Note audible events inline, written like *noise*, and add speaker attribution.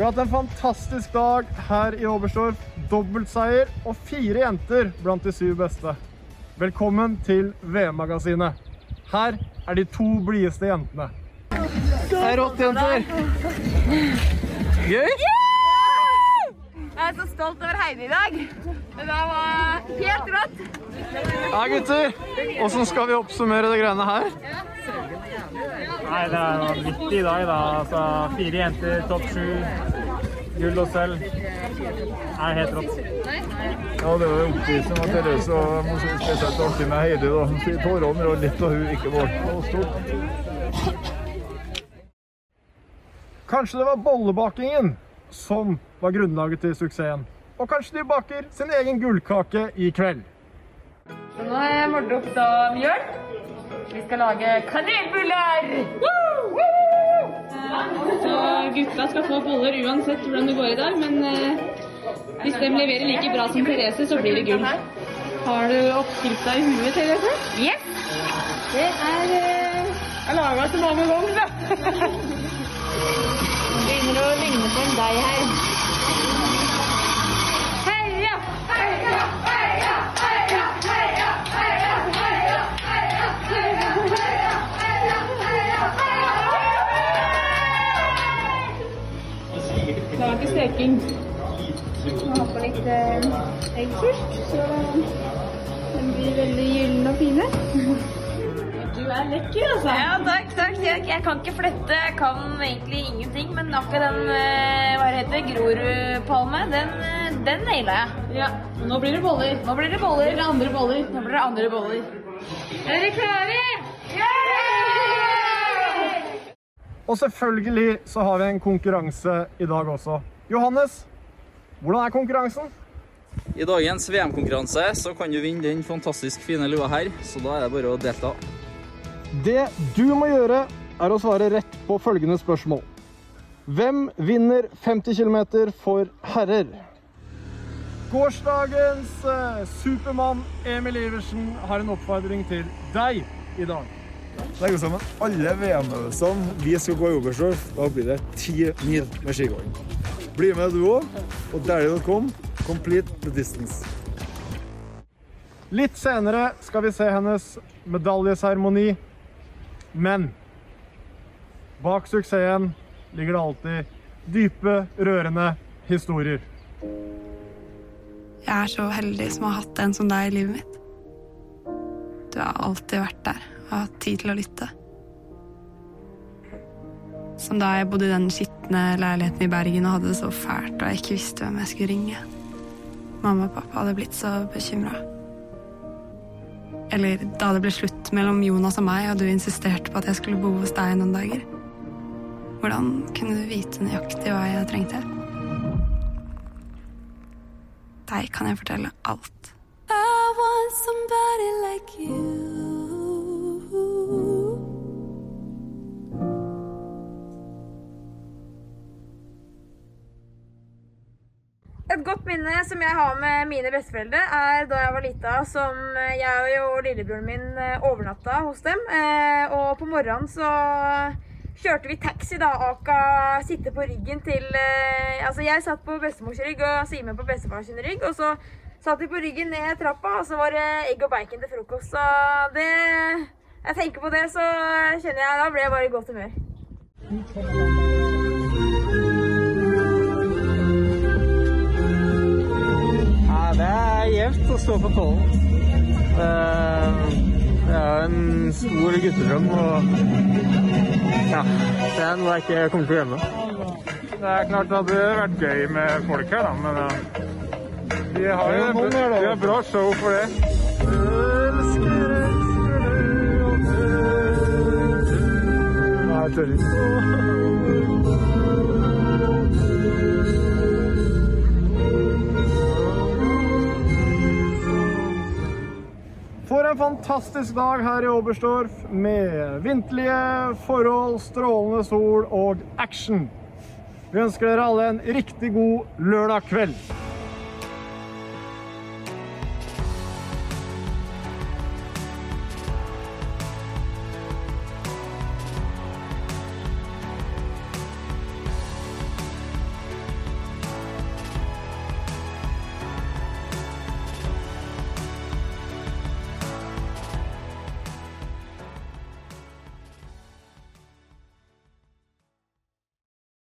Speaker 1: Vi har hatt en fantastisk dag her i Oberstdorf. Dobbeltseier og fire jenter blant de syv beste. Velkommen til VM-magasinet. Her er de to blideste jentene. Det er rått, jenter! Gøy?
Speaker 2: Jeg er så stolt over Heidi i dag. Det der var helt rått.
Speaker 1: Ja, gutter. Hvordan skal vi oppsummere det greiene her?
Speaker 3: Nei, det er vanvittig i dag, da. Altså, fire jenter, topp sju, gull og sølv. Er helt rått.
Speaker 4: Ja, det var oppvisen av Therese og spesielt artig med Heidi. da. Tårene rant litt, og hun ikke var stort.
Speaker 1: Kanskje det var bollebakingen som var grunnlaget til suksessen. Og kanskje de baker sin egen gullkake i kveld.
Speaker 2: Så nå har jeg målt opp da mjøl. Vi skal lage kanelbuller!
Speaker 5: Så gutta skal få boller uansett hvordan det går i dag, men eh, hvis de leverer like bra som Therese, så blir det gull. Har du oppskrifta i huet, Therese?
Speaker 2: Yes! Det er Jeg laga så mange ganger, da. *laughs* Begynner å ligne på en deig her.
Speaker 5: Klar Og på litt eh, egg først, så den blir veldig gylne og fine. *laughs* Du er lekker, altså.
Speaker 2: Ja, takk, takk. Jeg, jeg kan ikke flette, jeg kan egentlig ingenting. Men akkurat den eh, hva heter det, Grorudpalme, den, eh, den naila jeg.
Speaker 5: Ja, nå blir det boller.
Speaker 2: Nå blir det boller.
Speaker 5: Eller andre boller.
Speaker 2: Nå blir det andre boller. Er dere klare?
Speaker 1: Og selvfølgelig så har vi en konkurranse i dag også. Johannes, hvordan er konkurransen?
Speaker 6: I dagens VM-konkurranse så kan du vinne den fantastisk fine lua her, så da er det bare å delta.
Speaker 1: Det du må gjøre, er å svare rett på følgende spørsmål. Hvem vinner 50 km for herrer? Gårsdagens eh, Supermann Emil Iversen har en oppfordring til deg i dag.
Speaker 4: Legg sammen alle VM-øvelsene vi skal gå i Oberstdorf. Da blir det ti mil med skigåing. Bli med du òg, og derlig.com. Complete the distance.
Speaker 1: Litt senere skal vi se hennes medaljeseremoni. Men bak suksessen ligger det alltid dype, rørende historier.
Speaker 7: Jeg er så heldig som har hatt en som deg i livet mitt. Du har alltid vært der og hatt tid til å lytte. Som da jeg bodde i den skitne leiligheten i Bergen og hadde det så fælt og jeg ikke visste hvem jeg skulle ringe. Mamma og pappa hadde blitt så bekymra. Eller da det ble slutt mellom Jonas og meg, og du insisterte på at jeg skulle bo hos deg noen dager. Hvordan kunne du vite nøyaktig hva jeg trengte? Deg kan jeg fortelle alt. I want somebody like you.
Speaker 2: Minne som jeg har med mine besteforeldre, er da jeg var lita, som jeg og lillebroren min eh, overnatta hos dem. Eh, Og på morgenen så kjørte vi taxi, da. Aka sitte på ryggen til eh, Altså, jeg satt på bestemors rygg og Simen på bestefars rygg. Og så satt vi på ryggen ned trappa, og så var det egg og bacon til frokost. Så det Jeg tenker på det, så kjenner jeg Da ble jeg bare i godt humør.
Speaker 3: Å stå på tollen. Det er en stor guttedrøm, og ja, det er noe jeg ikke kommer til å glemme. Det er klart det hadde vært gøy med folk her, da, men ja. vi har jo vi har bra show for det. Nei, jeg tør ikke.
Speaker 1: For en fantastisk dag her i Oberstdorf med vinterlige forhold, strålende sol og action. Vi ønsker dere alle en riktig god lørdag kveld.